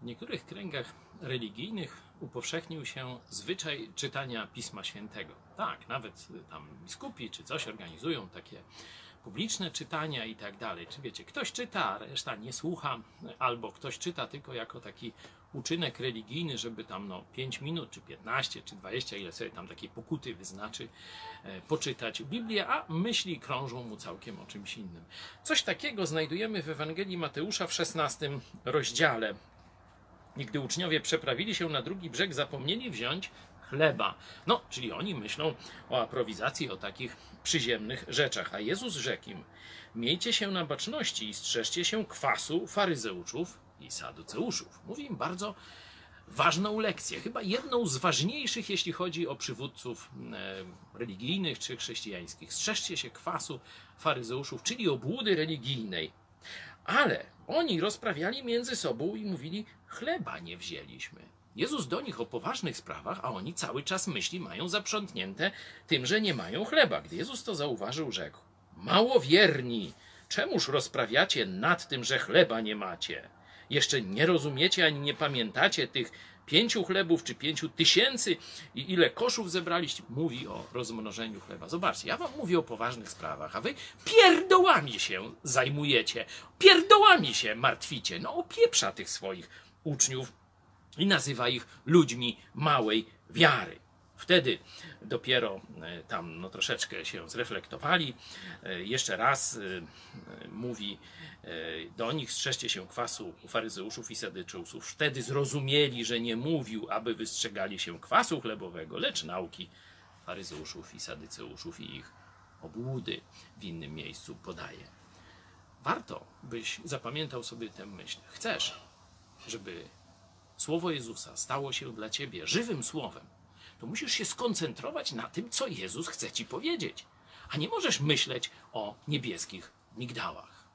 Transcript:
W niektórych kręgach religijnych upowszechnił się zwyczaj czytania Pisma Świętego. Tak, nawet tam biskupi czy coś organizują takie publiczne czytania i tak dalej. Czy wiecie, ktoś czyta, reszta nie słucha, albo ktoś czyta tylko jako taki uczynek religijny, żeby tam no 5 minut, czy 15, czy 20, ile sobie tam takiej pokuty wyznaczy, e, poczytać Biblię, a myśli krążą mu całkiem o czymś innym. Coś takiego znajdujemy w Ewangelii Mateusza w 16 rozdziale. I gdy uczniowie przeprawili się na drugi brzeg, zapomnieli wziąć chleba. No, czyli oni myślą o aprowizacji, o takich przyziemnych rzeczach. A Jezus rzekł im: Miejcie się na baczności i strzeżcie się kwasu faryzeuszów i saduceuszów. Mówi im bardzo ważną lekcję, chyba jedną z ważniejszych, jeśli chodzi o przywódców e, religijnych czy chrześcijańskich. Strzeżcie się kwasu faryzeuszów, czyli obłudy religijnej. Ale oni rozprawiali między sobą i mówili: Chleba nie wzięliśmy. Jezus do nich o poważnych sprawach, a oni cały czas myśli mają zaprzątnięte tym, że nie mają chleba. Gdy Jezus to zauważył, rzekł: Małowierni, czemuż rozprawiacie nad tym, że chleba nie macie? Jeszcze nie rozumiecie ani nie pamiętacie tych pięciu chlebów czy pięciu tysięcy i ile koszów zebraliście? Mówi o rozmnożeniu chleba. Zobaczcie, ja wam mówię o poważnych sprawach, a wy pierdołami się zajmujecie, pierdołami się martwicie. No opieprza tych swoich uczniów i nazywa ich ludźmi małej wiary. Wtedy dopiero e, tam no, troszeczkę się zreflektowali. E, Jeszcze raz e, mówi do nich: strzeżcie się kwasu faryzeuszów i sadyceusów. Wtedy zrozumieli, że nie mówił, aby wystrzegali się kwasu chlebowego, lecz nauki faryzeuszów i sadyceuszów i ich obłudy w innym miejscu podaje. Warto, byś zapamiętał sobie tę myśl. Chcesz, żeby Słowo Jezusa stało się dla ciebie żywym słowem, to musisz się skoncentrować na tym, co Jezus chce ci powiedzieć. A nie możesz myśleć o niebieskich migdałach.